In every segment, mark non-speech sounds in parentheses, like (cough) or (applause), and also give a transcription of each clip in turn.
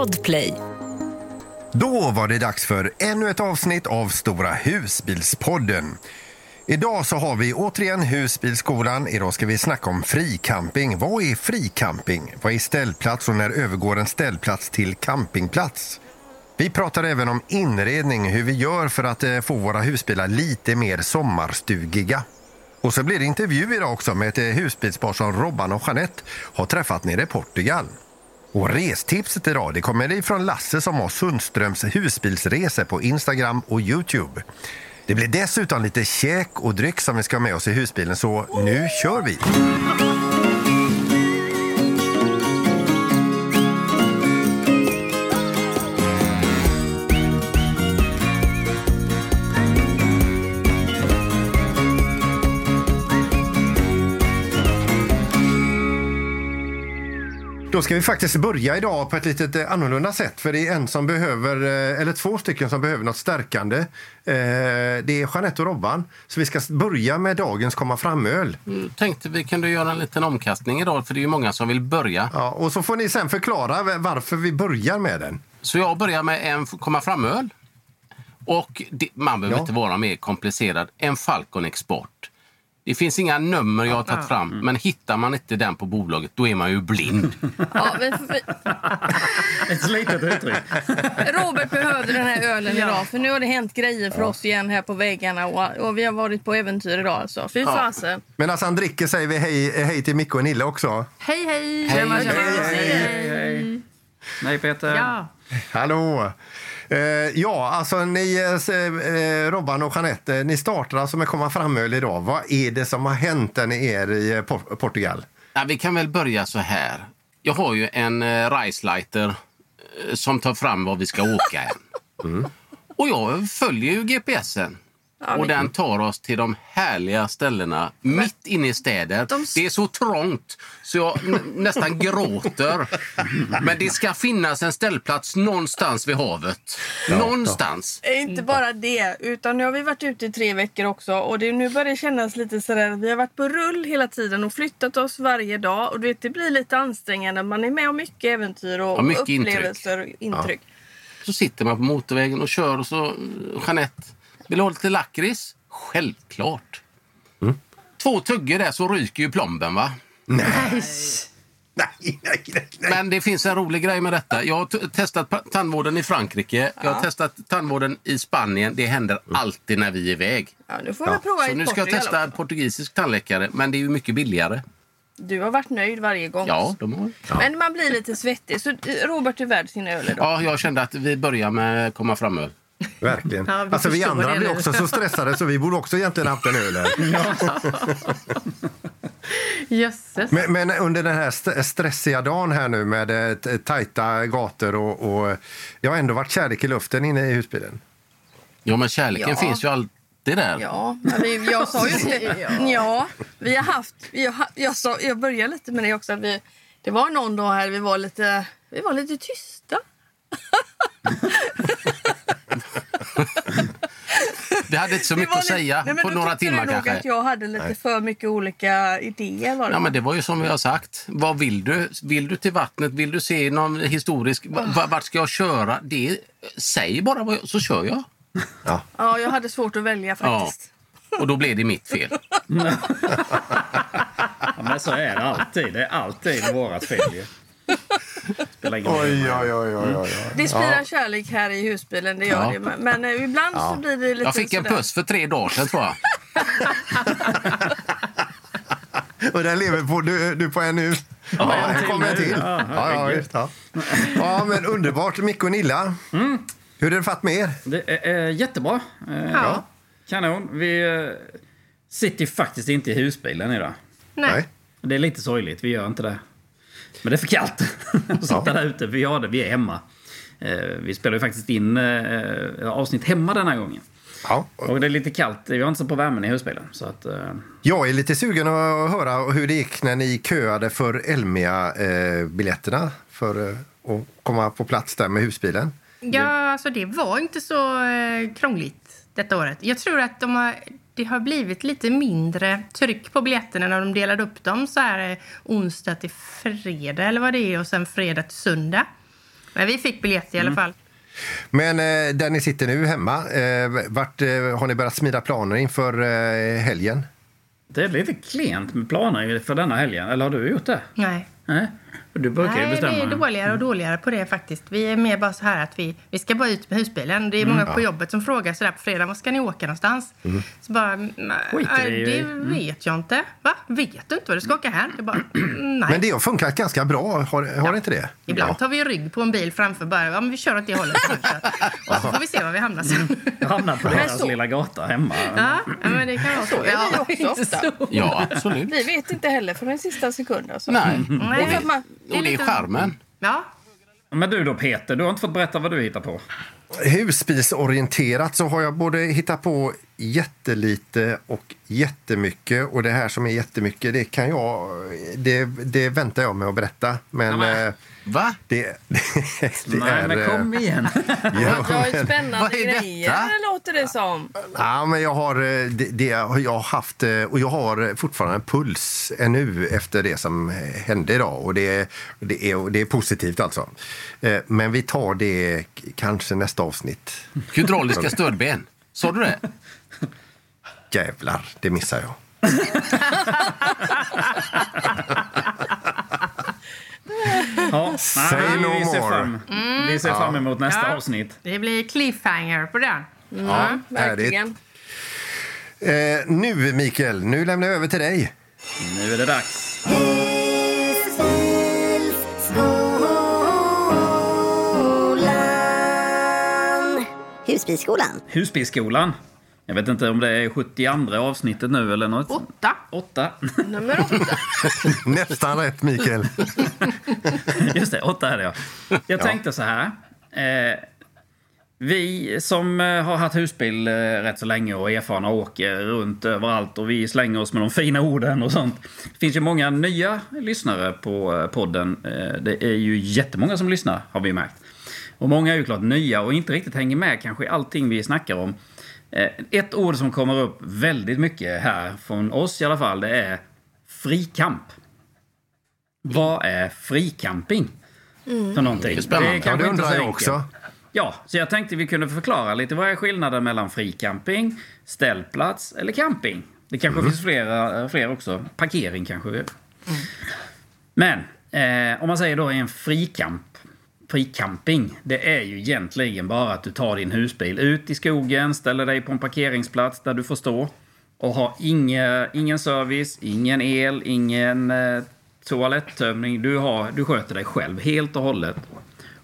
Podplay. Då var det dags för ännu ett avsnitt av Stora husbilspodden. Idag så har vi återigen Husbilskolan. Idag ska vi snacka om fricamping. Vad är fricamping? Vad är ställplats och när övergår en ställplats till campingplats? Vi pratar även om inredning, hur vi gör för att eh, få våra husbilar lite mer sommarstugiga. Och så blir det intervju idag också med ett eh, husbilspar som Robban och Jeanette har träffat nere i Portugal. Och restipset idag det kommer ifrån Lasse som har Sundströms husbilsresor på Instagram och Youtube. Det blir dessutom lite käk och dryck som vi ska ha med oss i husbilen så nu kör vi! Då ska vi faktiskt börja idag på ett lite eh, annorlunda sätt. För det är en som behöver, eh, eller två stycken som behöver något stärkande. Eh, det är Jeanette och Robban. Så vi ska börja med dagens komma fram-öl. Mm, tänkte vi kunde göra en liten omkastning idag för det är många som vill börja. Ja, och så får ni sen förklara varför vi börjar med den. Så jag börjar med en komma fram-öl. Och det, man behöver Ja. inte vara mer komplicerad. En Falcon Export. Det finns inga nummer jag har tagit fram, men hittar man inte den på bolaget då är man ju blind. (laughs) Ja, vi, vi, (laughs) Ett slitet uttryck. Robert behövde den här ölen idag för nu har det hänt grejer för oss igen här på väggarna och, och vi har varit på äventyr idag alltså. Fy fasen. Medan han dricker säger vi hej, hej till Micke och Nille också. Hej, hej! Hej. Hej, tjena. Hej, hej. Nej, Peter. Ja. Hallå! Eh, ja, alltså ni, eh, Robban och Jeanette, eh, ni startar alltså med komma fram-öl idag. Vad är det som har hänt där ni är i eh, Por- Portugal? Ja, vi kan väl börja så här. Jag har ju en eh, Reisleiter eh, som tar fram var vi ska åka än. (laughs) Och jag följer ju GPSen. Och den tar oss till de härliga ställena mitt inne i städer. De- Det är så trångt så jag nästan gråter. Men det ska finnas en ställplats någonstans vid havet. Någonstans. Eh, Inte bara det, utan nu har vi varit ute i tre veckor också och det, nu börjar det kännas lite sådär, vi har varit på rull hela tiden och flyttat oss varje dag och du vet, det blir lite ansträngande. Man är med om mycket äventyr och Ja, mycket upplevelser och intryck. Så sitter man på motorvägen och kör och så, eh, Jeanette, vill du ha lite lakrits? Självklart. Två tuggor där så ryker ju plomben va? Nej, nej, nej, nej. Men det finns en rolig grej med detta. Jag har testat tandvården i Frankrike. Jag har testat tandvården i Spanien. Det händer alltid när vi är iväg. Ja, nu får vi prova Så nu ska jag testa också. portugisisk tandläkare. Men det är ju mycket billigare. Du har varit nöjd varje gång. Ja, de har... Men man blir lite svettig. Så eh, Robert är värd sin öl idag. ja, jag kände att vi börjar med komma fram Verkligen. (laughs) Ja, vi alltså, vi andra det blir också så stressade så vi borde också egentligen haft en öl här. (laughs) Jösses. Men, men under den här st- stressiga dagen här nu med eh, tajta gator och, och det har ändå varit kärlek i luften inne i husbilen. Ja, men kärleken Ja. finns ju alltid där. Ja, men vi, jag sa ju till, (laughs) ja, vi har haft, ha- jag, sa, jag började lite med det också. Vi, det var någon dag här vi var lite, vi var lite tysta. Vi hade inte så mycket att säga Nej, men på några timmar du nog kanske. att jag hade lite för mycket olika idéer. Var det. Ja, men det var ju som vi har sagt. Vad vill du? Vill du till vattnet? Vill du se någon historisk... Va- Vart ska jag köra? Det, säg bara vad jag, så kör jag. ja, jag hade svårt att välja faktiskt. Och då blev det mitt fel. (laughs) Ja, men så är det alltid. Det är alltid vårat fel ju. Spelar ingen. Oj, oj, oj, oj, oj. Det spirar kärlek här i husbilen, det gör Ja. det. Men, eh, ibland så blir det lite Jag fick en sådär. puss för tre dagar sedan tror jag. (laughs) Och den lever på, du, du på en nu? Ja, en här kommer en till. Ja, Ja, ja, visst, ja. ja, men underbart. Micke och Nilla. Hur är det fatt med er? Det är eh, jättebra. Eh, Ja. Kanon. Vi eh, sitter ju faktiskt inte i husbilen idag. Nej. Det är lite sorgligt. Vi gör inte det. Men det är för kallt (laughs) att sitta där ute. Vi har det. Vi är hemma. Eh, Vi spelar ju faktiskt in eh, avsnitt hemma denna gången. Ja. Och det är lite kallt. Vi har inte så på värmen i husbilen. Så att, eh, Jag är lite sugen att höra hur det gick när ni köade för Elmia-biljetterna för eh, att komma på plats där med husbilen. Ja, alltså det var inte så eh, krångligt detta året. Jag tror att de har, det har blivit lite mindre tryck på biljetterna när de delade upp dem så här onsdag till fredag eller vad det är och sen fredag till söndag. Men vi fick biljett i alla fall. Men eh, där ni sitter nu hemma, eh, vart, eh, har ni börjat smida planer inför eh, helgen? Det är lite klent med planer för denna helgen. Eller har du gjort det? Nej. Nej. Du brukar ju Nej, vi bestämma. är dåligare och dåligare på det faktiskt. Vi är mer bara så här att vi, vi ska bara ut med husbilen. Det är Mm. många på jobbet som frågar sådär på fredag, var ska ni åka någonstans? Så bara, Skiter i- "Nej, det Mm. vet jag inte. Va? Vet du inte vad du ska åka här? Jag bara, nej. Men det har funkat ganska bra, har, har det inte det? Ibland tar vi rygg på en bil framför bara, ja men vi kör åt det hållet. och så får vi se var vi hamnar sen. Jag hamnar på deras så- lilla gata hemma. Ja, ja, men det kan vara så. Så är vi Ja, också inte ofta. så. Ja, absolut. Vi vet inte heller från den sista sekunden. Alltså. Nej. Nej, det är Och det är lite- charmen. Ja, Men du då Peter, du har inte fått berätta vad du hittar på. Husbilsorienterat så har jag både hittat på jättelite och jättemycket. Och det här som är jättemycket, det kan jag... Det, det väntar jag med att berätta. Men... men- eh, Va? det, det, det Nej, är... men kom eh, igen. (laughs) ja, Jag har ju spännande Vad är grejer, låter det som. Ja, men jag har, eh, det, det, har jag haft eh, och jag har fortfarande en puls ännu efter det som hände idag. Och det, det, är, det är positivt alltså. Men vi tar det kanske nästa avsnitt. Hydrauliska stödben. Sa du det? Jävlar, det missar jag. (laughs) Ja, Say no vi, ser more. fram, vi ser fram emot nästa Ja. avsnitt. det blir cliffhanger på den. Ja, Verkligen. Eh, nu, Mikael, nu lämnar jag över till dig. Nu är det dags. Husbilsskolan. Husbilsskolan. Jag vet inte om det är 72 avsnittet nu eller något. Åtta. Åtta. Nummer åtta. (laughs) Nästan rätt, Mikael. (laughs) Just det, åtta är det ja. Jag tänkte så här. Eh, vi som eh, har haft husbil eh, rätt så länge och erfarna åker runt överallt och vi slänger oss med de fina orden och sånt. Det finns ju många nya lyssnare på eh, podden. Eh, det är ju jättemånga som lyssnar har vi märkt. Och många är ju klart nya och inte riktigt hänger med kanske i allting vi snackar om. Eh, ett ord som kommer upp väldigt mycket här, från oss i alla fall, det är frikamp. Vad är fricamping? För någonting? Det är. Ja, det inte undrar jag också. Ja, så jag tänkte vi kunde förklara lite. Vad är skillnaden mellan fricamping, ställplats eller camping? Det kanske finns flera, fler också. Parkering kanske. Men eh, om man säger då en frikamp, fricamping, det är ju egentligen bara att du tar din husbil ut i skogen, ställer dig på en parkeringsplats där du får stå och har inga, ingen service, ingen el, ingen eh, toalettömning. Du, har, du sköter dig själv helt och hållet.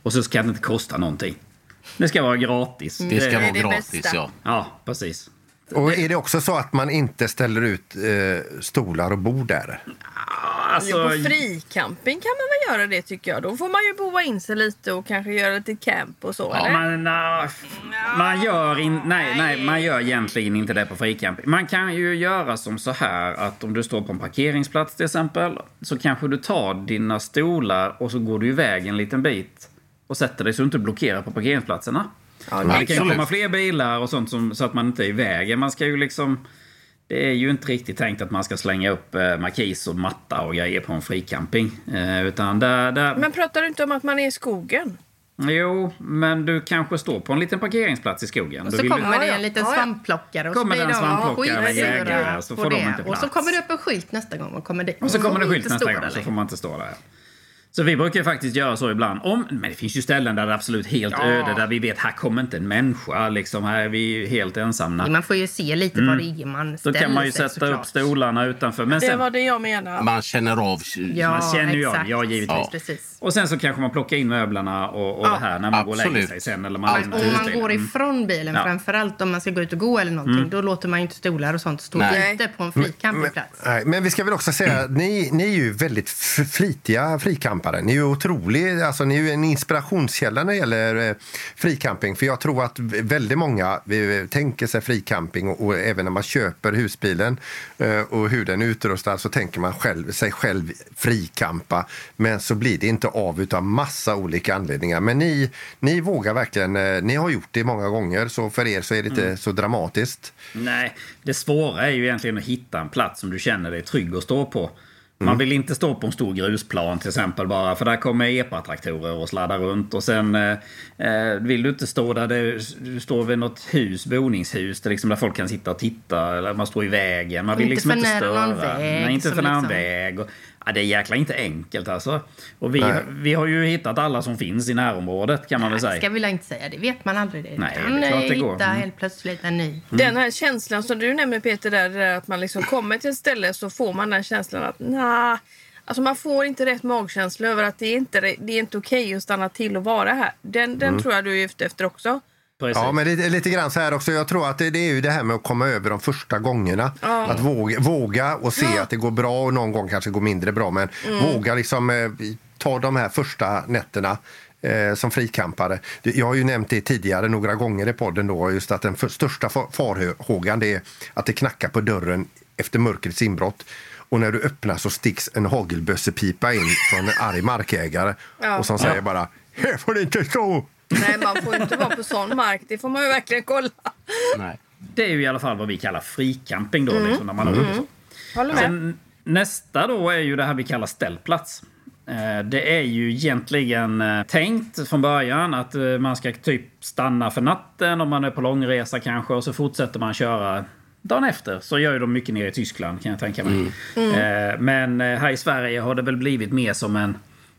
Och så ska det inte kosta någonting. Det ska vara gratis. Det ska Det vara det gratis, bästa. ja. Ja, precis. Och är det också så att man inte ställer ut eh, stolar och bord där? Alltså, Jo, på fricamping kan man väl göra det tycker jag. Då får man ju boa in sig lite och kanske göra lite camp och så. Ja, eller? men, na, man gör in, nej, nej, man gör egentligen inte det på fricamping. Man kan ju göra som så här att om du står på en parkeringsplats till exempel så kanske du tar dina stolar och så går du iväg en liten bit och sätter dig så du inte blockerar på parkeringsplatserna. Ja, det kan ju komma fler bilar och sånt som, så att man inte är i vägen. Man ska ju liksom... Det är ju inte riktigt tänkt att man ska slänga upp eh, markis och matta och grejer på en fricamping. Eh, utan där, där... Men pratar du inte om att man är i skogen? Jo, men du kanske står på en liten parkeringsplats i skogen. Och så kommer du... det en liten ja. svampplockare och så Kommer blir det en de svampplockare med jägare, så får de inte Och plats. så kommer det upp en skylt nästa gång man kommer dit. Och så kommer det skylt nästa gång så får man inte stå där. Så vi brukar ju faktiskt göra så ibland. Om, men det finns ju ställen där det är absolut helt Ja. öde, där vi vet här kommer inte en människa. Liksom, här är vi helt ensamma. Man får ju se lite vad det är man Då ställer kan man ju sig, sätta upp såklart. stolarna utanför. Men Det sen, var det jag menade. Man känner av... Ja, Man känner ju av, ja, givetvis. Ja. Precis. och sen så kanske man plockar in möblerna och, och Ja, det här när man går och lägger absolut. sig sen. Eller man lämnar Om man går ifrån bilen, Ja. framförallt om man ska gå ut och gå eller någonting, då låter man ju inte stolar och sånt stå Nej. ute på en fri campingplats. Nej, men vi ska väl också säga att ni, ni är ju väldigt flitiga frikampare. Ni är ju otroliga, alltså ni är en inspirationskälla när det gäller eh, fricamping. För jag tror att väldigt många eh, tänker sig fricamping och, och även när man köper husbilen eh, och hur den är utrustad så tänker man själv, sig själv frikampa. Men så blir det inte av utav massa olika anledningar. Men ni, ni vågar verkligen, ni har gjort det många gånger så för er så är det inte så dramatiskt. Nej, det svåra är ju egentligen att hitta en plats som du känner dig trygg att stå på. Man vill inte stå på en stor grusplan till exempel bara för där kommer epatraktorer och sladdar runt. Och sen eh, eh, vill du inte stå där du står vid något hus, boningshus, där, liksom där folk kan sitta och titta. Eller man står i vägen. Man vill Inte liksom för inte störa. väg, Nej, inte för liksom- väg. Och, ja, det är jäkla inte enkelt alltså. Och vi, Nej. vi har ju hittat alla som finns i närområdet kan man väl Det säga. ska vi väl inte säga. Det vet man aldrig. Det. Nej, kan det är klart det går. hitta Mm. helt plötsligt en ny. Den här känslan som du nämner Peter, där, det att man liksom kommer till ett ställe så får man den känslan att nah, alltså man får inte rätt magkänsla över att det är inte, det är inte okej att stanna till och vara här. Den, den tror jag du är ute efter också. Precis. Ja, men det är lite grann så här också. Jag tror att det, det är ju det här med att komma över de första gångerna. Att våga, våga och se att det går bra och någon gång kanske går mindre bra. Men våga liksom eh, ta de här första nätterna eh, som frikampare. Jag har ju nämnt det tidigare några gånger i podden då, just att den för, största fa- farhågan är att det knackar på dörren efter mörkrets inbrott. Och när du öppnar så sticks en hagelbössepipa in från en arg markägare Ja. och som säger bara Här får det inte stå! Nej, man får inte vara på sån mark. Det får man ju verkligen kolla. Nej. Det är ju i alla fall vad vi kallar fricamping då. Liksom, när man åker så. Håller med. Sen, nästa då är ju det här vi kallar ställplats. Eh, Det är ju egentligen eh, tänkt från början att eh, man ska typ stanna för natten om man är på långresa kanske och så fortsätter man köra dagen efter. Så gör ju de mycket nere i Tyskland kan jag tänka mig. Eh, Men eh, här i Sverige har det väl blivit mer som en,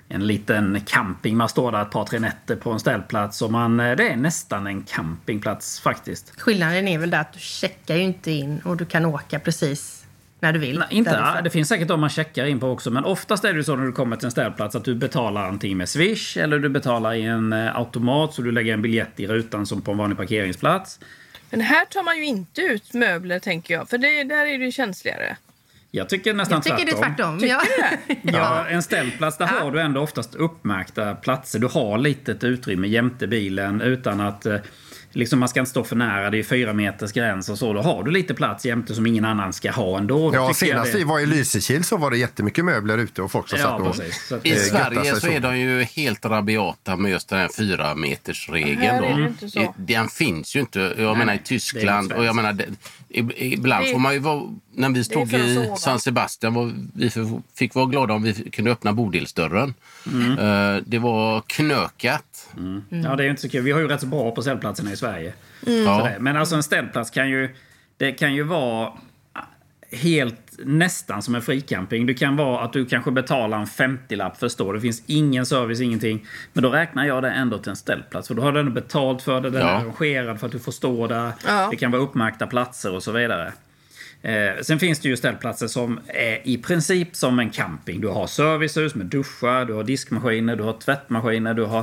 en liten camping. Man står där ett par, tre nätter på en ställplats och man, eh, det är nästan en campingplats faktiskt. Skillnaden är väl där att du checkar ju inte in och du kan åka precis när du vill. Nej, inte, därifrån. det finns säkert de man checkar in på också. Men oftast är det så när du kommer till en ställplats att du betalar antingen med Swish eller du betalar i en eh, automat så du lägger en biljett i rutan som på en vanlig parkeringsplats. Men här tar man ju inte ut möbler tänker jag. För det, där är det ju känsligare. Jag tycker nästan Jag tycker det är tvärtom. Ja. Ja, en ställplats där har du ändå oftast uppmärkta platser. Du har litet utrymme jämte bilen utan att eh, liksom man ska inte stå för nära. Det är fyra meters gräns och så. Då har du lite plats jämte som ingen annan ska ha ändå. Ja, Tycker jag senast det- vi var i Lysekil så var det jättemycket möbler ute och folk som Ja, satt och... precis. I Eh, eh, götta Sverige så så. är de ju helt rabiata med just den här fyra meters regeln. Här är då. det inte så. Den finns ju inte. Jag menar i Tyskland det är och jag menar det, i- ibland Det- får man ju vara, när vi stod i. San Sebastian var, vi fick vara glada om vi kunde öppna bodelsdörren. Eh, Det var knökat. Ja, det är ju inte så kul. Vi har ju rätt så bra på ställplatserna i Sverige. Så Ja. Men alltså en ställplats kan ju... Det kan ju vara helt nästan som en fricamping. Det kan vara att du kanske betalar en 50-lapp för att stå. Det finns ingen service, ingenting. Men då räknar jag det ändå till en ställplats. För då har du ändå betalt för det. Den Ja. är arrangerad för att du får stå där. Ja. Det kan vara uppmärkta platser och så vidare. Eh, sen finns det ju ställplatser som är i princip som en camping. Du har servicehus med duschar, du har diskmaskiner, du har tvättmaskiner, du har,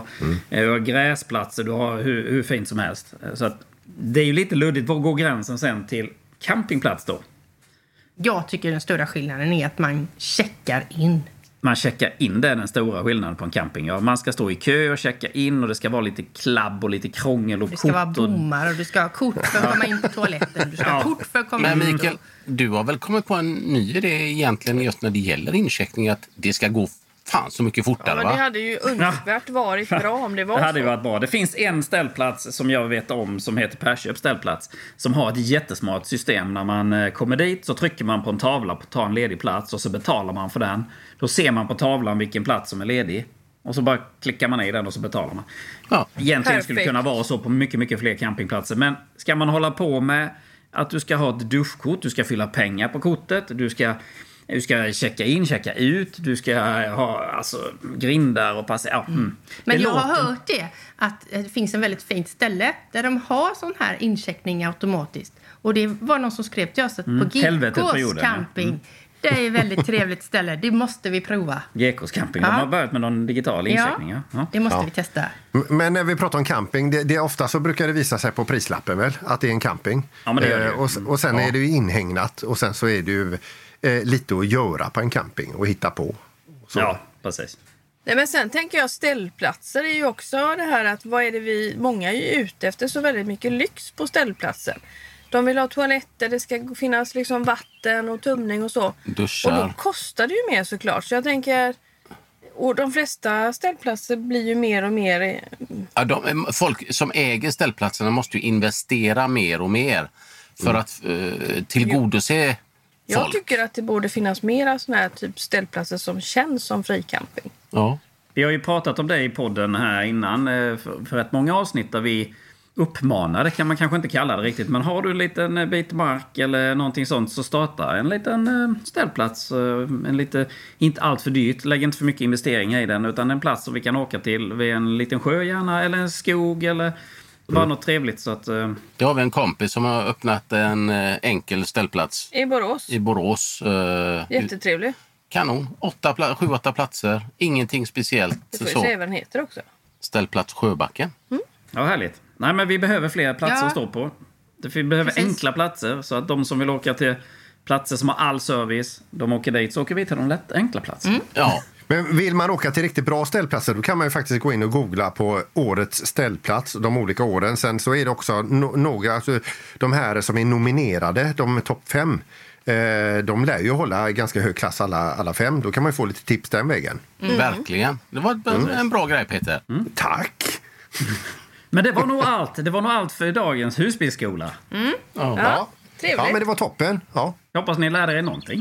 eh, du har gräsplatser, du har hur, hur fint som helst. Eh, Så att det är ju lite luddigt. Var går gränsen sen till campingplats då? Jag tycker den stora skillnaden är att man checkar in. Man checkar in, det är den stora skillnaden på en camping. Ja, man ska stå i kö och checka in och det ska vara lite klabb och lite krångel och Det ska vara kort. Och... bommar och du ska ha kort för att komma in på toaletten. Du ska ha Ja. kort för att komma Men in. Mikael, du har väl kommit på en ny idé egentligen just när det gäller incheckning att det ska gå fan så mycket Ja, fortare men det hade ju önskvärt varit bra om det var Det hade ju så. varit bra. Det finns en ställplats som jag vet om som heter Perköp ställplats. Som har ett jättesmart system. När man eh, kommer dit så trycker man på en tavla på att ta en ledig plats och så betalar man för den. Då ser man på tavlan vilken plats som är ledig. Och så bara klickar man i den och så betalar man. Ja. Egentligen skulle det kunna vara så på mycket, mycket fler campingplatser. Men ska man hålla på med att du ska ha ett duschkort, du ska fylla pengar på kortet, du ska, du ska checka in, checka ut, du ska ha alltså, grindar och passa... Ja, mm. Men Det jag har låter- hört det, att det finns en väldigt fint ställe där de har sån här incheckning automatiskt. Och det var någon som skrev till oss att på helvetet på GKs camping, det är ett väldigt trevligt ställe. Det måste vi prova. GKs camping. Ja. De har börjat med någon digital incheckning. Ja. Ja. det måste Ja. vi testa. Men när vi pratar om camping, det, det, ofta så brukar det visa sig på prislappen väl, att det är en camping. Ja, men det gör det. Eh, och, och sen är det ju inhägnat och sen så är det ju eh, lite att göra på en camping och hitta på. Så. ja, precis. Nej, men sen tänker jag ställplatser är ju också det här att vad är det vi... Många är ju ute efter så väldigt mycket lyx på ställplatsen. De vill ha toaletter, det ska finnas liksom vatten och tömning och så. Och då Duschar. kostar det ju mer såklart. Så jag tänker... Och de flesta ställplatser blir ju mer och mer... eh, Ja, de, folk som äger ställplatserna måste ju investera mer och mer för att eh, tillgodose Jag folk. tycker att det borde finnas mera såna här typ ställplatser som känns som fricamping. Ja. Vi har ju pratat om det i podden här innan eh, för, ett många avsnitt där vi uppmanade, kan man kanske inte kalla det riktigt, men har du en liten eh, bit mark eller någonting sånt så starta en liten eh, ställplats. En lite, inte allt för dyrt, lägg inte för mycket investeringar i den, utan en plats som vi kan åka till vid en liten sjö gärna, eller en skog eller bara något trevligt så att... eh, Det har vi en kompis som har öppnat en eh, enkel ställplats I Borås. i Borås. Eh, Jättetrevlig. Kanon. Åtta, pla- sju, åtta platser. Ingenting speciellt. Du får ju Så. säga vad den heter också. Ställplats Sjöbacken. Ja, härligt. Nej, men vi behöver fler platser Ja. att stå på. Det- Vi behöver Precis. enkla platser så att de som vill åka till platser som har all service, de åker dit. Så åker vi till de lätt enkla platserna. Ja. Men vill man åka till riktigt bra ställplatser då kan man ju faktiskt gå in och googla på årets ställplats de olika åren. Sen så är det också no några, alltså, de här som är nominerade, de topp fem. Eh, de lär ju hålla ganska hög klass alla, alla fem. Då kan man ju få lite tips den vägen. Verkligen. Det var en- en bra grej, Peter. Tack! Men det var nog allt. Det var nog allt för dagens husbilsskola. Ja. Ja. Trevligt. ja, men det var toppen. Ja. Jag hoppas ni lärde er någonting.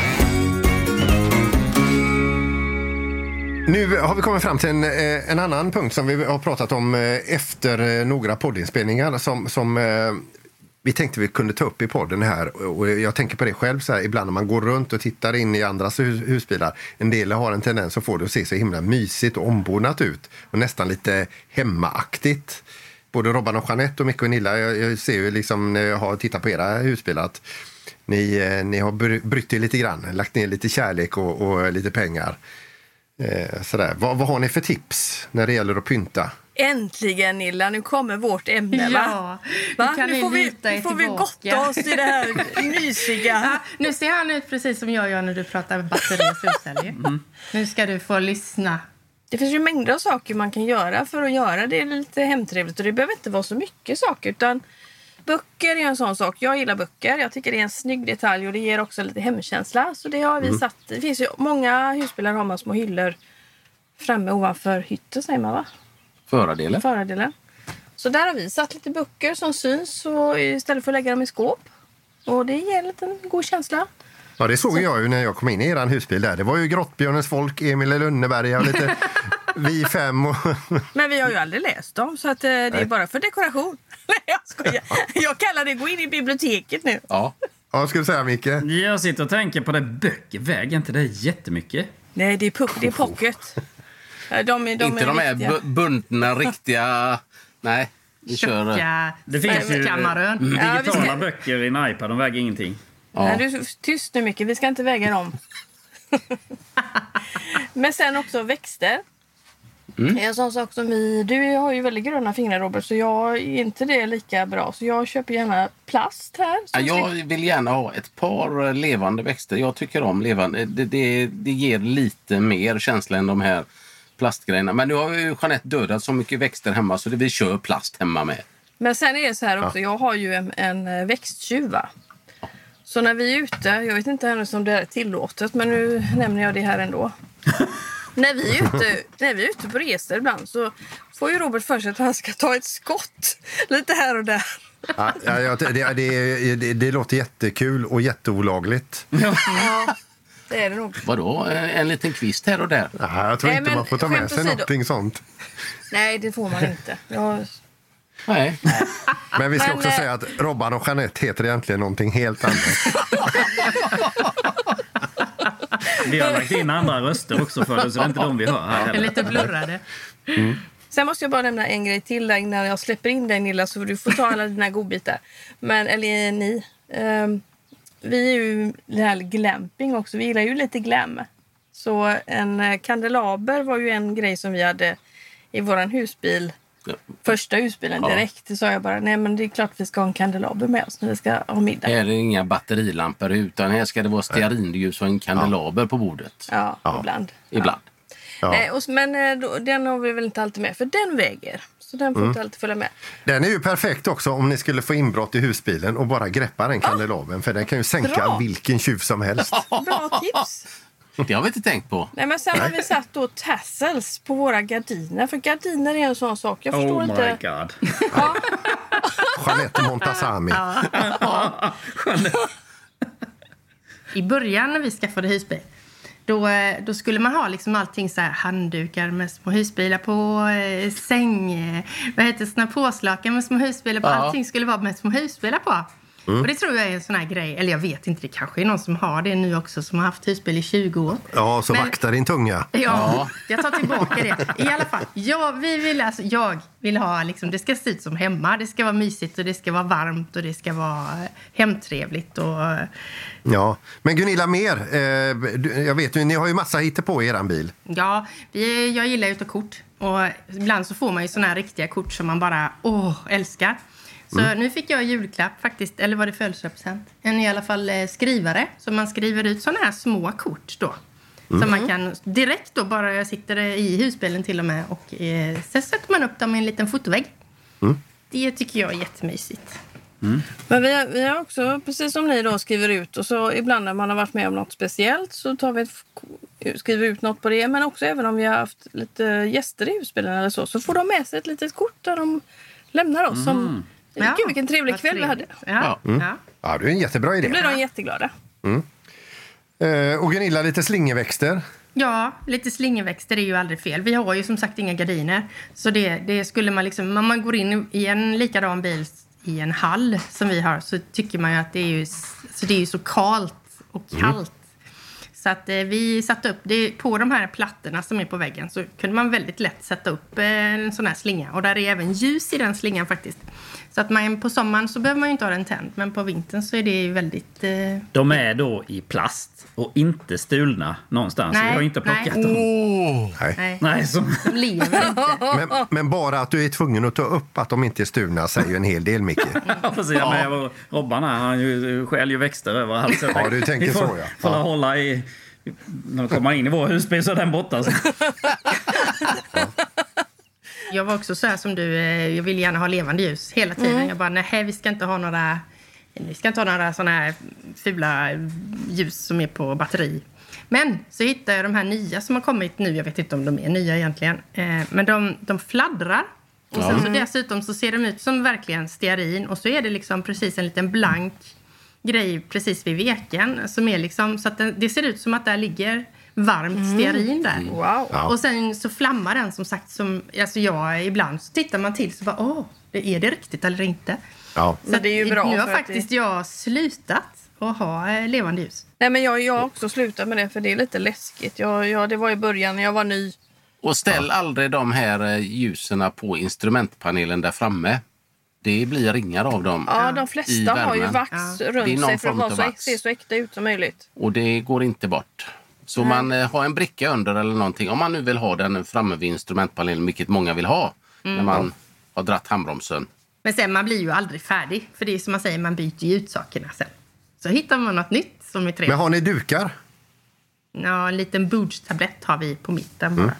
Nu har vi kommit fram till en, eh, en annan punkt som vi har pratat om eh, efter eh, några poddinspelningar som, som vi tänkte vi kunde ta upp i podden här. Och jag tänker på det själv, så här, ibland när man går runt och tittar in i andras hus, husbilar. En del har en tendens att få det att se så himla mysigt och ombonat ut och nästan lite hemmaaktigt. Både Robban och Jeanette och Micke och Nilla, jag, jag ser ju liksom när jag har tittat på era husbilar att ni, ni har brytt er lite grann, lagt ner lite kärlek och, och lite pengar. Eh, sådär. Vad, vad har ni för tips när det gäller att pynta? Äntligen Nilla, nu kommer vårt ämne va? Ja, va? nu kan nu ni får vi, nu får vi gotta oss i det här mysiga. (laughs) Ja, nu ser han ut precis som jag gör när du pratar batteri och solceller. (laughs) Nu ska du få lyssna. Det finns ju mängder av saker man kan göra för att göra det lite hemtrevligt. Och det behöver inte vara så mycket saker. Utan böcker är en sån sak. Jag gillar böcker. Jag tycker det är en snygg detalj och det ger också lite hemkänsla. Så det har vi satt. Det finns ju många husbilar har man små hyllor framme ovanför hytten säger man va? Förardelen. Förardelen. Så där har vi satt lite böcker som syns och istället för att lägga dem i skåp. Och det ger en liten god känsla. Ja, det såg jag ju när jag kom in i er husbil där. Det var ju Grottbjörnens folk, Emil i Lönneberga och lite (laughs) Vi fem och... Men vi har ju aldrig läst dem så att eh, det är bara för dekoration. (laughs) Nej jag skojar. Jag kallar det gå in i biblioteket nu. Ja. Ja, ska du säga Micke? Jag sitter och tänker på det. Böcker väger inte det jättemycket? Nej det är, puck, det är pocket. Eh, De är, de Inte är de här viktiga. bu- bundna, riktiga... Nej, vi kör... Tjocka Det finns ju kammaren. Ja, vi digitala ska- böcker i en iPad. De väger ingenting. Ja. Nej, du tyst nu mycket. Vi ska inte väga dem. (laughs) Men sen också växter. Mm. En sån sak som vi... Du har ju väldigt gröna fingrar Robert så jag är inte det lika bra. Så jag köper gärna plast här. Ja, Jag vill gärna ha ett par levande växter. Jag tycker om levande. Det, det, det ger lite mer känsla än de här plastgrejerna. Men nu har ju Jeanette dödat så mycket växter hemma så det, vi kör plast hemma med. Men sen är det så här också, jag har ju en, en eh, växttjuv. va? Så när vi är ute, jag vet inte ännu om det är tillåtet, men nu nämner jag det här ändå. (laughs) när, vi är ute, när vi är ute på resor ibland så får ju Robert för sig att han ska ta ett skott lite här och där. Ja, ja, det, det, det, det låter jättekul och jätteolagligt. (laughs) Ja, det är det nog. Vadå? En, en liten kvist här och där? Ja, jag tror Nej, inte men man får ta med sig någonting sånt. Nej, det får man inte. Jag, Nej. Men vi ska Men, också eh, säga att Robban och Jeanette heter egentligen någonting helt annat. (laughs) Vi har lagt in andra röster också för det, så det är inte de vi hör här Är heller. lite blurrade. Sen måste jag bara nämna en grej till där innan jag släpper in dig Nilla så du får ta alla dina godbitar. Men, eller ni. ehm, vi är ju det här glamping också. Vi gillar ju lite glam. Så en eh, kandelaber var ju en grej som vi hade i våran husbil, Ja. första husbilen Ja. direkt, så sa jag bara nej men det är klart vi ska ha en kandelaber med oss när vi ska ha middag. Här är det inga batterilampor utan här ska det vara stearinljus och en kandelaber på bordet. Ja, Ja. ibland. Ibland. Ja. Nej, och, s- men eh, då, den har vi väl inte alltid med, för den väger. Så den får inte alltid följa med. Den är ju perfekt också om ni skulle få inbrott i husbilen och bara greppa den kandelabern för den kan ju sänka Bra. vilken tjuv som helst. Bra tips! (laughs) Det har vi inte tänkt på. Nej, men sen har vi satt då tassels på våra gardiner. För gardiner är en sån sak. Jag förstår Oh my inte. god. Ja, (laughs) Jeanette Montazami. (laughs) I början när vi skaffade husbil då, eh, då skulle man ha liksom allting så här handdukar med små husbilar på, eh, säng, eh, vad heter det, såna påslakan med små husbilar på. Ja. Allting skulle vara med små husbilar på. Och det tror jag är en sån här grej, eller jag vet inte, det kanske är någon som har det nu också som har haft husbil i 20 år. Ja, så Men- vakta din tunga. Ja, jag tar tillbaka det. I alla fall, jag, vi vill, alltså, jag vill ha, liksom, det ska se ut som hemma. Det ska vara mysigt och det ska vara varmt och det ska vara eh, hemtrevligt. Och, eh, Ja. Men Gunilla, mer. Eh, jag vet ju, ni har ju massa hittepå i eran bil. ja, vi, jag gillar ju att ta kort. Och ibland så får man ju såna här riktiga kort som man bara åh, älskar. Så nu fick jag julklapp faktiskt, eller var det födelsedagspresent? En i alla fall eh, skrivare. Så man skriver ut såna här små kort då. Som man kan direkt då, bara jag sitter i husbilen till och med. Och eh, sen sätter man upp dem i en liten fotovägg. Det tycker jag är jättemysigt. men vi har, vi har också, precis som ni då, skriver ut. Och så ibland när man har varit med om något speciellt så tar vi ett, skriver ut något på det. Men också även om vi har haft lite gäster i husbilen eller så. Så får de med sig ett litet kort där de lämnar oss. Som, Gud vilken trevlig kväll vi hade. Ja, ja. Ja, det är en jättebra Då idé. blir de jätteglada. Eh, och Gunilla, lite slingerväxter. Ja, lite slingerväxter är ju aldrig fel. Vi har ju som sagt inga gardiner. Så det, det skulle man liksom, om man går in i en likadan bil i en hall som vi har så tycker man ju att det är ju, så det är ju så kalt och kallt. Så att eh, vi satte upp det på de här plattorna som är på väggen så kunde man väldigt lätt sätta upp eh, en sån här slinga. Och där är även ljus i den slingan faktiskt. Så att man på sommaren så behöver man ju inte ha den tänd. Men på vintern så är det ju väldigt... Eh, De är då i plast och inte stulna någonstans. Nej, Vi har inte plockat nej. dem. Nej. nej, Nej, så, de lever inte. (laughs) Men, men bara att du är tvungen att ta upp att de inte är stulna säger ju en hel del, Micke. (laughs) ja, precis. Ja. Men jag- Robban här, han ju, stjäl ju växter överallt. Så jag Ja, du tänker får, så, ja. Får Ja. hålla i... När de kommer in i vår husbil så är den borta. (laughs) Så. Jag var också så här som du, eh, jag vill gärna ha levande ljus hela tiden. Jag bara, nej vi ska inte ha några, vi ska inte ha några såna här fula ljus som är på batteri. Men så hittade jag de här nya som har kommit nu, jag vet inte om de är nya egentligen, eh, men de, de fladdrar. Och sen så dessutom så ser de ut som verkligen stearin och så är det liksom precis en liten blank grej precis vid veken som är liksom så att den, det ser ut som att där ligger varmt stearin där. Wow. Ja. Och sen så flammar den som sagt som, alltså jag ibland så tittar man till så bara åh, är det riktigt eller inte? Ja. Så Men det är ju bra Nu har faktiskt det- jag slutat att ha eh, levande ljus. Nej, men jag, jag har också slutat med det för det är lite läskigt. Jag, jag, det var i början när jag var ny. Och ställ aldrig de här eh, ljusen på instrumentpanelen där framme. Det blir ringar av dem. Ja, i de flesta har ju vax Ja. runt sig för att vara av så, se så äkta ut som möjligt. Och det går inte bort. Så man eh, har en bricka under eller någonting. Om man nu vill ha den framme vid instrumentpanelen, vilket många vill ha. När man har dratt handbromsen. Men sen man blir ju aldrig färdig. För det är som man säger, man byter ju ut sakerna sen. Så hittar man något nytt som är trevligt. Men har ni dukar? Ja, en liten bordstablett har vi på mitten bara.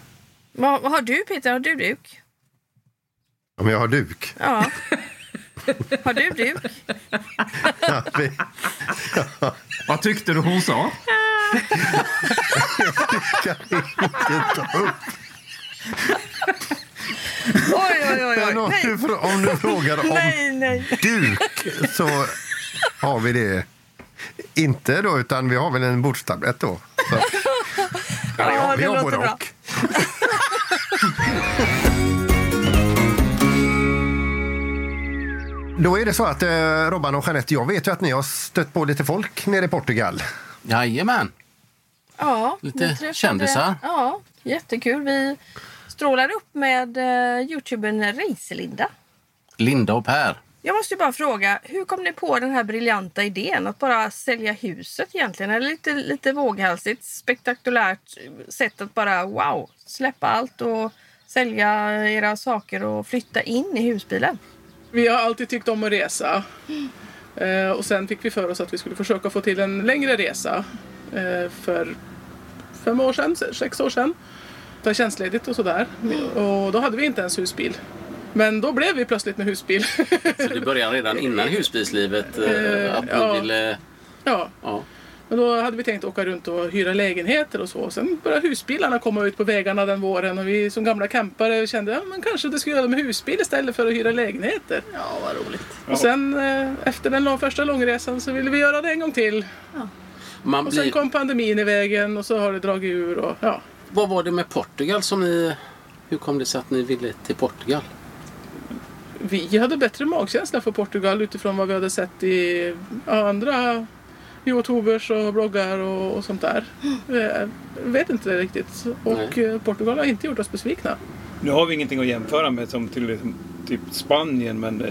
Vad, vad har du Peter? Har du duk? Om jag har duk? Ja. (laughs) har du duk? (laughs) Ja, vi- Vad tyckte du hon sa? Kan inte ta upp. Oj, oj, oj. Oj. om, Nej, du, om du frågar om nej, nej. duk så har vi det inte då, utan vi har väl en bordstablett då. Så. Ja, Ja, vi har låter både bra. och. Då är det så att eh, Robban och Jeanette, jag vet ju att ni har stött på lite folk nere i Portugal. Jajamän. Ja, Lite kändisar. Ja, jättekul. Vi strålar upp med uh, youtubern Reiselinda. Linda och Per. Jag måste ju bara fråga, hur kom ni på den här briljanta idén att bara sälja huset egentligen? Eller lite, lite våghalsigt, spektakulärt sätt att bara wow, släppa allt och sälja era saker och flytta in i husbilen? Vi har alltid tyckt om att resa. Eh, och sen fick vi för oss att vi skulle försöka få till en längre resa för fem år sedan, sex år sedan. Ta tjänstledigt och sådär. Och då hade vi inte ens husbil. Men då blev vi plötsligt med husbil. Så det började redan innan husbilslivet eh, att ja. ville... ja. Ja. Men då hade vi tänkt åka runt och hyra lägenheter och så. Sen började husbilarna komma ut på vägarna den våren och vi som gamla campare kände att ja, men kanske det skulle göra med husbil istället för att hyra lägenheter. Ja, vad roligt. Och sen eh, efter den första långresan så ville vi göra det en gång till. Man Och sen blir... kom pandemin i vägen och så har det dragit ur och ja. Vad var det med Portugal som ni... Hur kom det sig att ni ville till Portugal? Vi hade bättre magkänsla för Portugal utifrån vad vi hade sett i andra youtubers och bloggar och, och sånt där. Jag vet inte riktigt. Och eh, Portugal har inte gjort oss besvikna. Nu har vi ingenting att jämföra med som till typ Spanien men... Eh,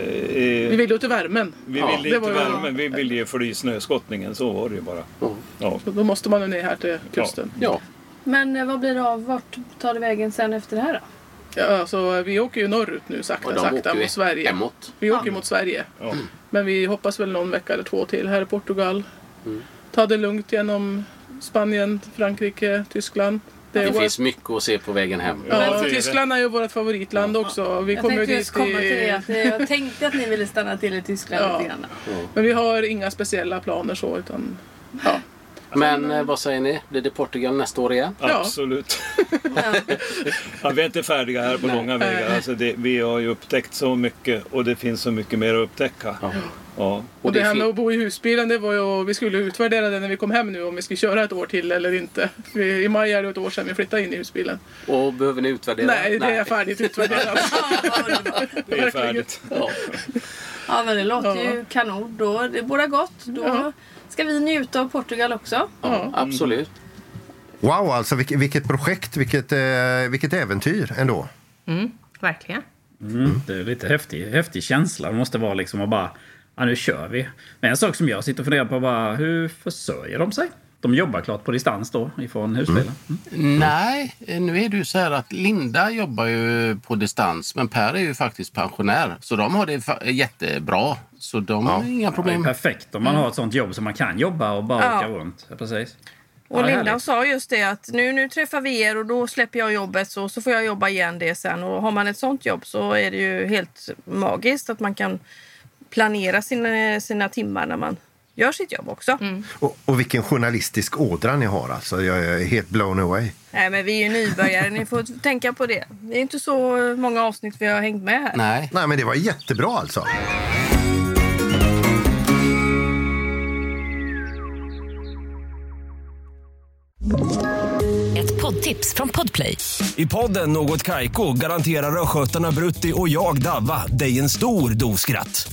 Vi vill ju till värmen. vi Ja, ville ju- värmen, vi ville ju fly snöskottningen. Så var det ju bara. Ja. Ja. Då måste man ju ner här till kusten. Ja. Men eh, vad blir det av? Vart tar det vägen sen efter det här då? Ja, alltså, vi åker ju norrut nu sakta, sakta mot Sverige. hemåt. Vi åker ju mot Sverige. Ja. Men vi hoppas väl någon vecka eller två till här i Portugal. Mm. Ta det lugnt genom Spanien, Frankrike, Tyskland. Det Det vårt- finns mycket att se på vägen hem. Ja, det. Tyskland är ju vårt favoritland också. Vi Jag kommer ju tänkte just komma till det. Jag (laughs) tänkte att ni ville stanna till i Tyskland Ja. lite grann. Men vi har inga speciella planer så utan... Ja. Men eh, vad säger ni? Blir det Portugal nästa år igen? Ja. Absolut. (laughs) Ja. Vi är inte färdiga här på Nej. långa vägar. Alltså det, vi har ju upptäckt så mycket och det finns så mycket mer att upptäcka. Ja. Ja. Och det här med att bo i husbilen, det var ju, vi skulle utvärdera det när vi kom hem nu om vi ska köra ett år till eller inte. Vi, I maj är det ett år sedan vi flyttade in i husbilen. Och behöver ni utvärdera? Nej, det är färdigt utvärderat. (laughs) Det är färdigt. Ja. ja, men det låter ju kanon. Då, det båda gott. Då Ja. Ska vi njuta av Portugal också. ja, absolut. Wow, alltså vilket, vilket projekt, vilket, eh, vilket äventyr ändå. Mm, verkligen. Mm, det är lite häftig, häftig känsla. Det måste vara liksom att bara, ja nu kör vi. Men en sak som jag sitter och funderar på bara, hur försörjer de sig? De jobbar klart på distans då ifrån husbilen. Mm. Nej, nu är det ju så här att Linda jobbar ju på distans men Per är ju faktiskt pensionär. Så de har det jättebra. Så de har inga problem. perfekt om man har ett sånt jobb så man kan jobba och bara Ja. åka runt. Ja, precis. Och Ja, Linda sa just det att nu, nu träffar vi er och då släpper jag jobbet så, så får jag jobba igen det sen. Och har man ett sånt jobb så är det ju helt magiskt att man kan planera sina, sina timmar när man gör sitt jobb också. Och, och vilken journalistisk ådra ni har alltså. Jag är helt blown away. Nej, men vi är ju nybörjare, ni får tänka på det. Det är inte så många avsnitt vi har hängt med här. Nej. Nej, men det var jättebra alltså. Ett poddtips från Podplay. I podden Något Kaiko garanterar östgötarna Brutti och jag, Davva, dig en stor dos skratt.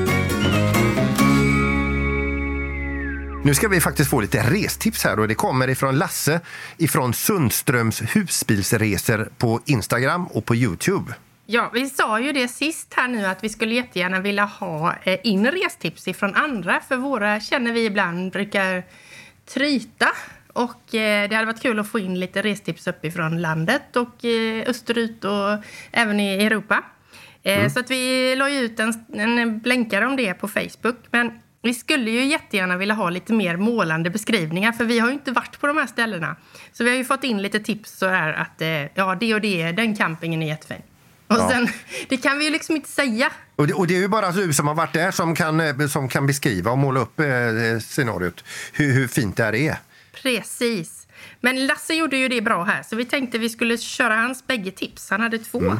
Nu ska vi faktiskt få lite restips här och det kommer ifrån Lasse ifrån Sundströms husbilsresor på Instagram och på Youtube. Ja, vi sa ju det sist här nu att vi skulle jättegärna vilja ha eh, in restips ifrån andra. För våra känner vi ibland brukar tryta. Och eh, det hade varit kul att få in lite restips uppifrån landet och eh, österut och även i Europa. Eh, Så att vi la ut en, en blänkare om det på Facebook. Men vi skulle ju jättegärna vilja ha lite mer målande beskrivningar för vi har ju inte varit på de här ställena. Så vi har ju fått in lite tips så här att eh, ja, det och det, den campingen är jättefin. Och Ja. sen, (laughs) det kan vi ju liksom inte säga. Och det, och det är ju bara du som har varit där som kan, eh, som kan beskriva och måla upp eh, scenariot hur, hur fint det här är. Precis. Men Lasse gjorde ju det bra här så vi tänkte vi skulle köra hans bägge tips. Han hade två.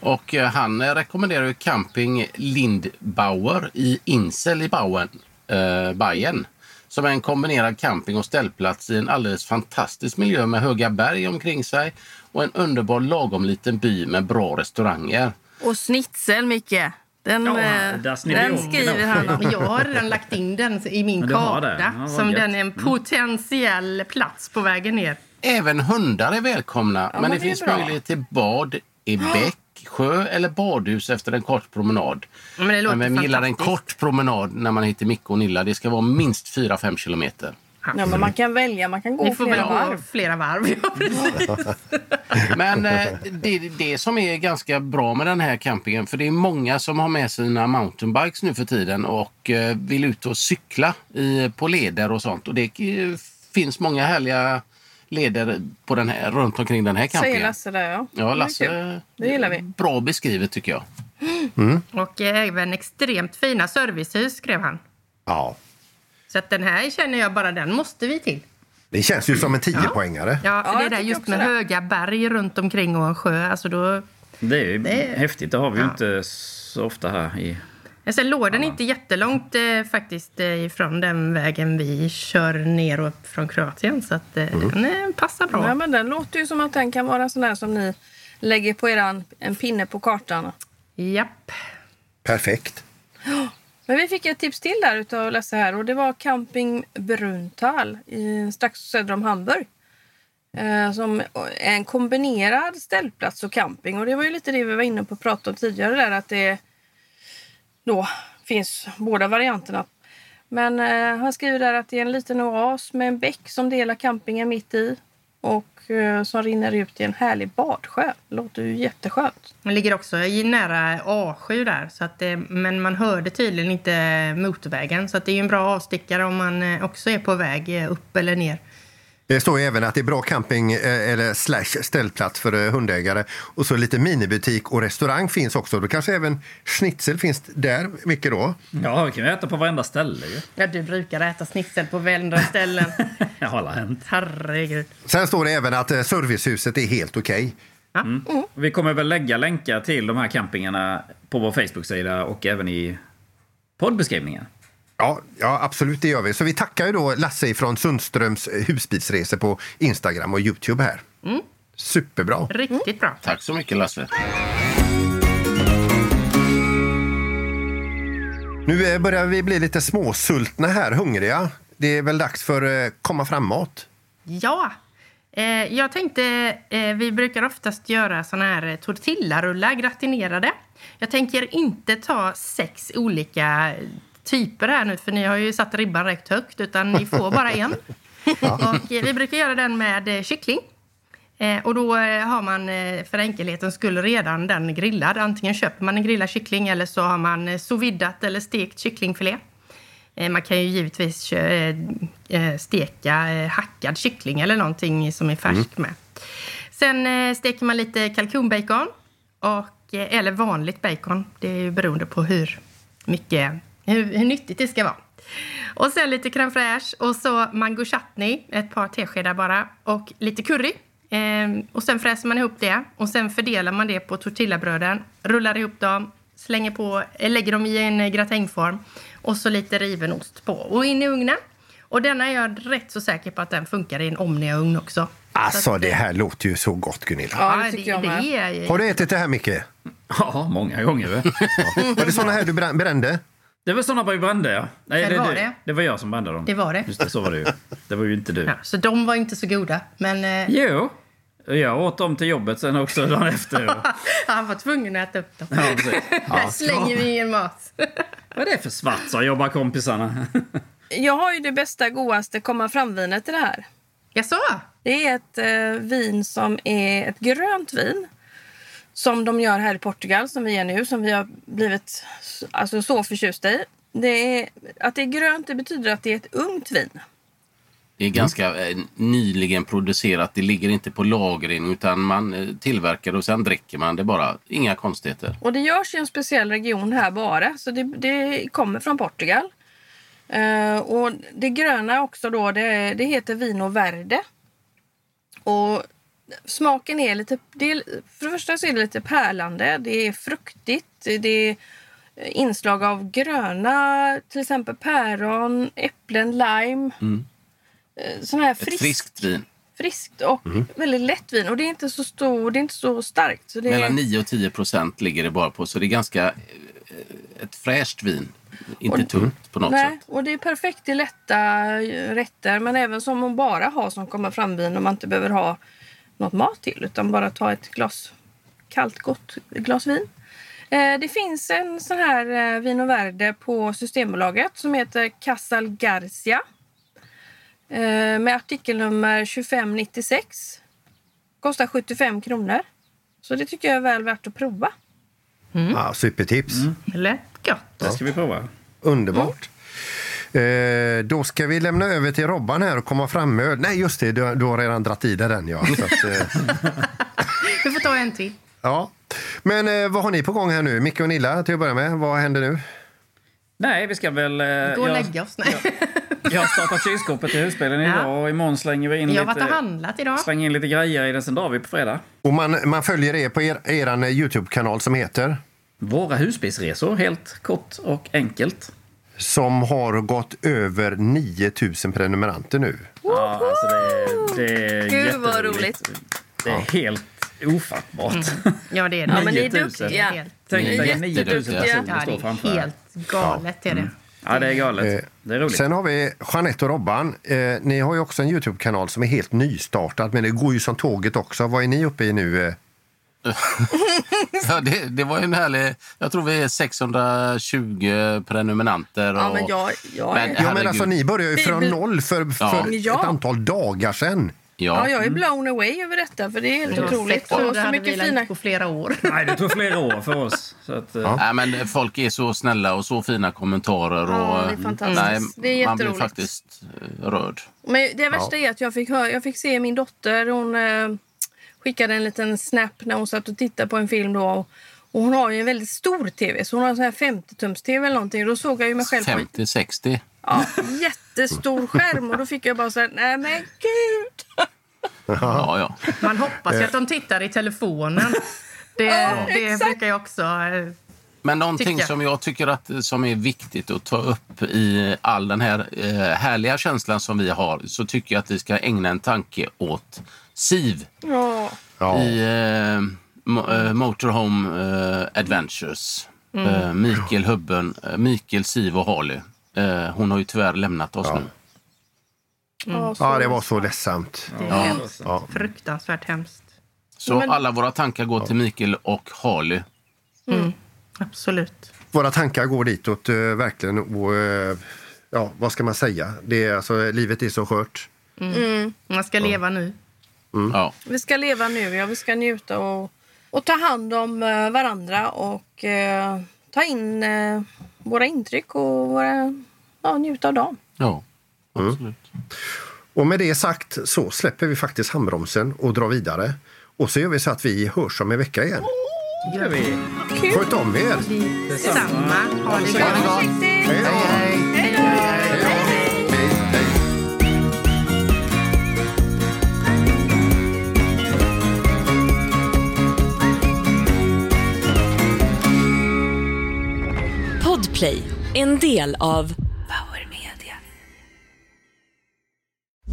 Och eh, han eh, rekommenderar ju camping Lindbauer i Insel i Bauen, eh, Bayern. Som är en kombinerad camping och ställplats i en alldeles fantastisk miljö med höga berg omkring sig och en underbar lagom liten by med bra restauranger. Och snitsel, Micke. Den, Ja, eh, den skriver han om. Jag har redan lagt in den i min karta. Ja, som den är en potentiell plats på vägen ner. Även hundar är välkomna, men men det det finns bra. möjlighet till bad i bäck, sjö eller badhus efter en kort promenad. Men det låter Men vem gillar en kort promenad när man hittar Micke och Nilla? Det ska vara minst 4-5 kilometer. Ja, men man kan välja, man kan gå Ni får väl flera gå varv. flera varv. (laughs) Ja. (laughs) Men eh, det är det som är ganska bra med den här campingen. För det är många som har med sina mountainbikes nu för tiden och eh, vill ut och cykla i, på leder och sånt. Och det eh, finns många härliga leder på den här, runt omkring den här Säger campingen. Lasse där ja. Ja, Det är Lasse. kul. Det gillar vi. Bra beskrivet tycker jag. Och eh, även extremt fina servicehus, skrev han. Ja, Så att den här känner jag bara, den måste vi till. det känns ju som en 10-poängare. Ja, Ja, det där just med det. höga berg runt omkring och en sjö. Alltså då, Det är ju Det- häftigt. Det har vi ju Ja. inte så ofta här i... alltså, låg den inte jättelångt eh, faktiskt eh, ifrån den vägen vi kör ner och upp från Kroatien. Så att eh, den eh, passar bra. Ja, men den låter ju som att den kan vara en sån där som ni lägger på eran, en pinne på kartan. Japp. Perfekt. Men vi fick ett tips till där utav Lasse här och det var Camping Bruntal i, strax söder om Hamburg. Eh, som är en kombinerad ställplats och camping. Och det var ju lite det vi var inne på och pratade om tidigare där att det då finns båda varianterna. Men eh, han skriver där att det är en liten oas med en bäck som delar campingen mitt i och eh, som rinner ut i en härlig badsjö. Låter ju jätteskönt. Den ligger också nära A7 där. Så att det, men man hörde tydligen inte motorvägen. Så att det är ju en bra avstickare om man eh, också är på väg eh, upp eller ner. Det står ju även att det är bra camping eh, eller slash ställplats för eh, hundägare. Och så lite minibutik och restaurang finns också. Då kanske även schnitzel finns där. Vilket då? Ja, vi kan ju äta på varenda ställe ju. Ja, du brukar äta snitsel på varandra ställen. Det (laughs) har alla hänt. Herregud. Sen står det även att eh, servicehuset är helt okej. Vi kommer väl lägga länkar till de här campingarna på vår Facebook-sida och även i poddbeskrivningen. Ja, ja, absolut det gör vi. Så vi tackar ju då Lasse från Sundströms husbilsresor på Instagram och Youtube här. Superbra. Riktigt bra. Tack så mycket Lasse. Nu eh, börjar vi bli lite småsultna här, hungriga. Det är väl dags för eh, komma framåt. Ja. Eh, jag tänkte, eh, vi brukar oftast göra såna här tortillarullar gratinerade. Jag tänker inte ta sex olika typer här nu, för ni har ju satt ribban rätt högt, utan ni får bara en. (laughs) Och eh, vi brukar göra den med eh, kyckling. Eh, och då har man för enkelhetens skull redan den grillad. Antingen köper man en grillad kyckling eller så har man sous vidat eller stekt kycklingfilé. Eh, man kan ju givetvis eh, steka hackad kyckling eller någonting som är färsk med. Sen steker man lite kalkonbacon, och, eller vanligt bacon. Det är ju beroende på hur mycket, hur, hur nyttigt det ska vara. Och sen lite crème fraîche och så mango chutney, ett par teskedar bara, och lite curry. Ehm, och sen fräser man ihop det och sen fördelar man det på tortillabröden, rullar ihop dem, slänger på, eh, lägger dem i en eh, gratängform och så lite riven ost på och in i ugnen. Och denna är jag rätt så säker på att den funkar i en Omnia-ugn också. Alltså, det här låter ju så gott, Gunilla. Ja, det det, tycker jag med. det är, Har du ätit det här, Micke? Ja, många gånger. Var det såna här du brän- brände? Det var såna vi brände, ja. Nej, Ja, det var det. Det var jag som brände dem. Det var det. Just det, så var det ju. Det var ju inte du. ja, så de var inte så goda, men eh, Jo, jag åt dem till jobbet sen också (laughs) dagen efter. (laughs) han var tvungen att äta upp dem. Ja, precis. (laughs) Där slänger vi ingen mat. Vad är det för svartsar jobbar kompisarna? Jag har ju det bästa, godaste komma fram-vinet i det här. Jaså? Det är ett eh, vin som är ett grönt vin. Som de gör här i Portugal, som vi är nu, som vi har blivit alltså, så förtjusta i. Det är, att det är grönt det betyder att det är ett ungt vin. Det är ganska eh, nyligen producerat. Det ligger inte på lagring utan man eh, tillverkar och sen dricker man det bara. Inga konstigheter. Och det görs i en speciell region här bara, så det, det kommer från Portugal. Eh, och det gröna också då, det, det heter Vino Verde. Och smaken är lite, det är, för det första så är det lite pärlande, det är fruktigt, det är inslag av gröna, till exempel päron, äpplen, lime. Mm. Eh, Sån här Ett frisk, friskt vin. friskt och väldigt lätt vin. Och det är inte så stort, det är inte så starkt. Så är, Mellan 9 och 10 procent ligger det bara på. Så det är ganska eh, ett fräscht vin. Inte Och- tungt på något Nej, sätt. och det är perfekt i lätta eh, rätter men även som man bara har som kommer fram vin och man inte behöver ha något mat till utan bara ta ett glas kallt gott glas vin. Eh, Det finns en sån här eh, Vino Verde på Systembolaget som heter Casal Garcia. Eh, Med artikelnummer 2596. Kostar 75 kronor. Så det tycker jag är väl värt att prova. Ja, supertips. Lätt gott. Det ska vi prova. Underbart. Eh, då ska vi lämna över till Robban här och komma fram med. Nej, just det, du, du har redan dratt i dig den. Ja. Så att, eh, (laughs) Du får ta en till. ja. Men eh, vad har ni på gång här nu? Micke och Nilla till att börja med. Vad händer nu? Nej, vi ska väl... eh, Gå och jag- lägga oss. Nej. Jag har startat kylskåpet i husbilen Ja. idag och imorgon slänger vi in Jag har varit lite... handlat idag. Slänger in lite grejer i den, sen drar vi på fredag. Och man, man följer er på er, er Youtube-kanal som heter? Våra husbilsresor, helt kort och enkelt. Som har gått över 9000 prenumeranter nu. Ja, alltså det, det är Gud, vad roligt. Det är helt ofattbart. Ja, det är Ja, det. men ni är 9000. duktiga. Helt, Tänk är dig 9000 jätteduktiga. personer ja, står det framför. är er. helt galet. Är det. Ja, det är galet. Eh, Det är roligt. Sen har vi Jeanette och Robban. Eh, ni har ju också en Youtube-kanal som är helt nystartad, men det går ju som tåget också. Vad är ni uppe i nu? (laughs) Ja, det, det var ju en härlig... Jag tror vi är 620 prenumeranter. Och, Ja, men jag, jag Men-. Ja, men alltså, ni började ju från vi- noll för, för Ja. Ja. ett antal dagar sedan. Ja, ja. jag är blown away över detta för det är helt Det otroligt. 600 Och så vi mycket fina... på flera år. (laughs) Nej, det tog flera år för oss. Så att, eh, Nej, men folk är så snälla och så fina kommentarer. Och, Ja, det är fantastiskt. Nej, Det är man blir faktiskt eh, rörd. Men det värsta är att jag fick, höra, jag fick se min dotter. Hon eh, skickade en liten snap när hon satt och tittade på en film. Då, och, och hon har ju en väldigt stor tv, så hon har en sån här 50-tums-tv eller någonting. Då såg jag ju mig själv på 50-60. ja, jättestor skärm och då fick jag bara så här, nej men gud! Ja, ja. Man hoppas ju att de tittar i telefonen. Det, det exakt. brukar jag också... eh, Men någonting Tycker. som jag tycker att, som är viktigt att ta upp i all den här eh, härliga känslan som vi har så tycker jag att vi ska ägna en tanke åt SIV Ja. I eh, eh, Motorhome eh, Adventures. Mm. Eh, Mikael Hubben, eh, Mikael, Siv och Harley. Eh, hon har ju tyvärr lämnat oss Ja. nu. Ja, så- Ja, det var så ledsamt. Det är Ja. Ja. Fruktansvärt hemskt. Så Men- alla våra tankar går till Mikael och Harley. Absolut. Våra tankar går ditåt, eh, verkligen. Och, eh, ja, vad ska man säga? Det är, alltså, livet är så skört. Man ska leva nu. Ja. Vi ska leva nu, ja. Vi ska njuta och, och ta hand om eh, varandra och eh, ta in eh, våra intryck och våra, ja, njuta av dem. ja. Absolut. Och med det sagt så släpper vi faktiskt handbromsen och drar vidare. Och så gör vi så att vi hörs om en vecka igen. gör vi. Sköt om er! Detsamma. Ha det bra! Hej då! Podplay, en del av